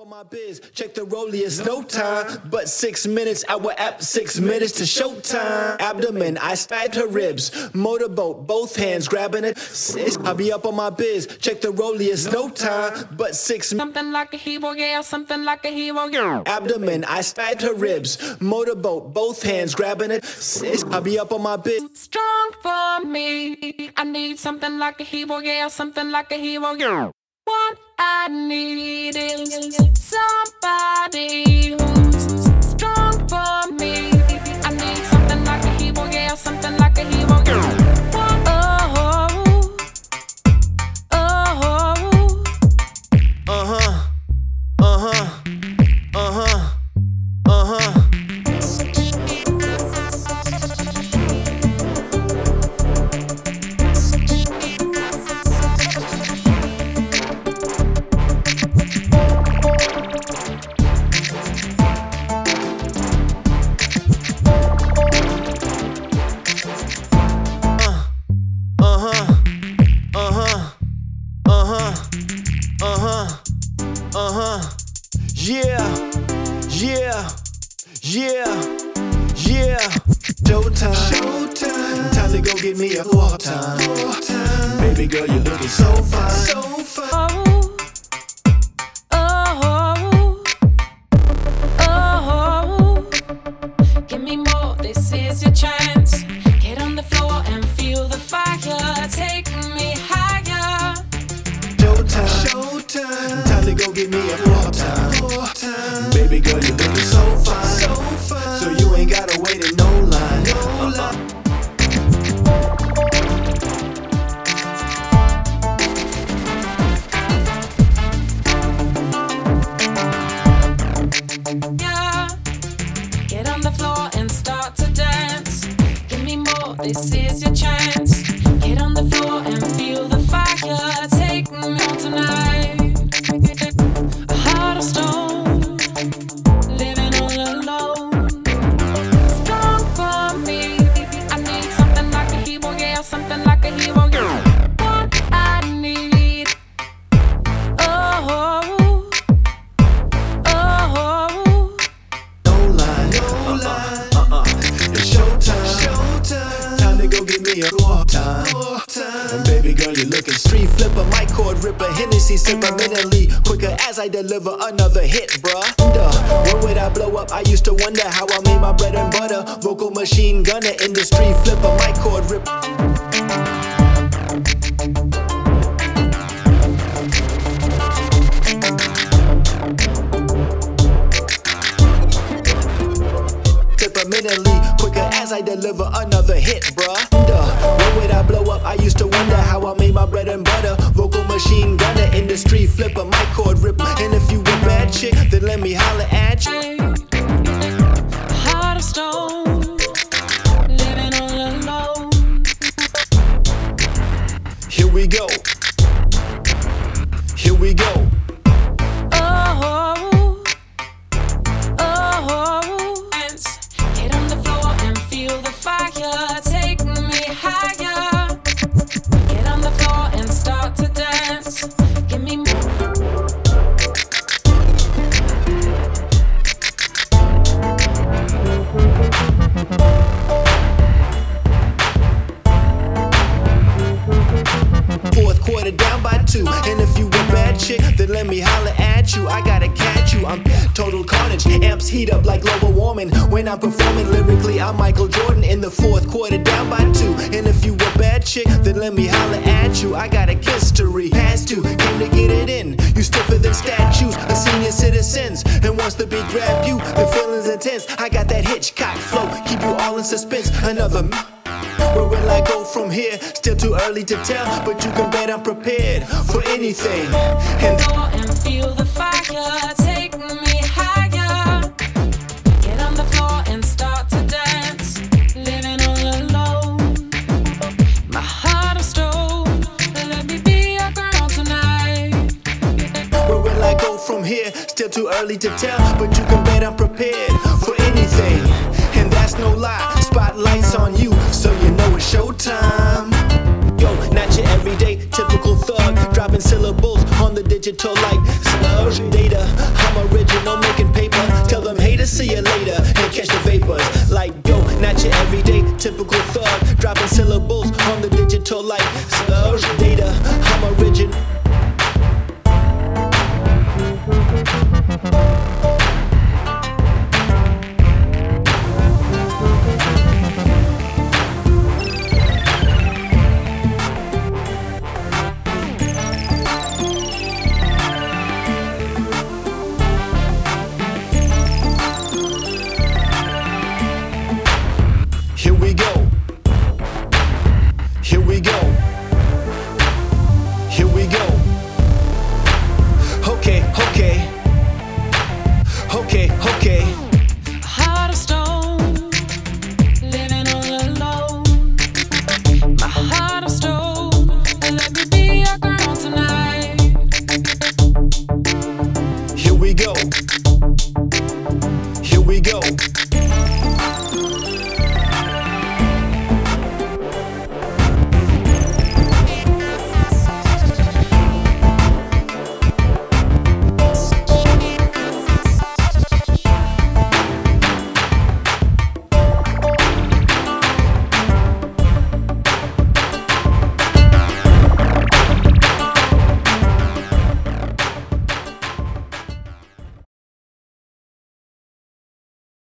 on my biz, check the rollie, it's no time. But six minutes, I will app, six minutes to showtime. Abdomen, I stabbed her ribs. Motorboat, both hands grabbing it. Sis, I'll be up on my biz, check the rollie, it's no time. But six Something like a hero, yeah, something like a hero, yeah. abdomen, I stabbed her ribs. Motorboat, both hands grabbing it. Sis, I'll be up on my biz. Strong for me. I need something like a hero, yeah, something like a hero, yeah. What I need is somebody who's Yeah. Yeah. Yeah. Yeah. Showtime. Showtime. Time to go get me a war. Baby girl, you're looking so fine. So fine. This is your chance. Get on the floor and feel the fire. And baby girl, you're looking street flipper, mic cord ripper, Hennessy sipper, mentally quicker as I deliver another hit, bruh. Duh. Where would I blow up? I used to wonder how I made my bread and butter. Vocal machine gunner, industry flipper, mic cord ripper. Quicker as I deliver another hit, bruh. I blow up? I used to wonder how I made my bread and butter. Vocal machine gunner, industry flipper, mic cord ripper. And if you a bad chick, then let me holler at you. Two. And if you a bad chick, then let me holler at you. I gotta catch you. I'm total carnage. Amps heat up like global warming. When I'm performing lyrically, I'm Michael Jordan in the fourth quarter down by two. And if you a bad chick, then let me holler at you. I got a history. Past two, came to get it in. You stiffer than statues, a senior citizens. And once the beat grab you, the feeling's intense. I got that Hitchcock flow, keep you all in suspense. Another. Where will I go from here? Still too early to tell, but you can bet I'm prepared for anything. And floor and feel the fire. Take me higher. Get on the floor and start to dance. Living all alone. My heart of stone. Let me be your girl tonight. where will I go from here? Still too early to tell, but you can bet I'm prepared for anything that's no lie. Spotlight's on you, so you know it's showtime. Yo, not your everyday typical thug, dropping syllables on the digital like sludge data. I'm original, making paper. Tell them haters, see you later, and catch the vapors. Like yo, not your everyday typical thug, dropping syllables on the digital like sludge data. I'm original.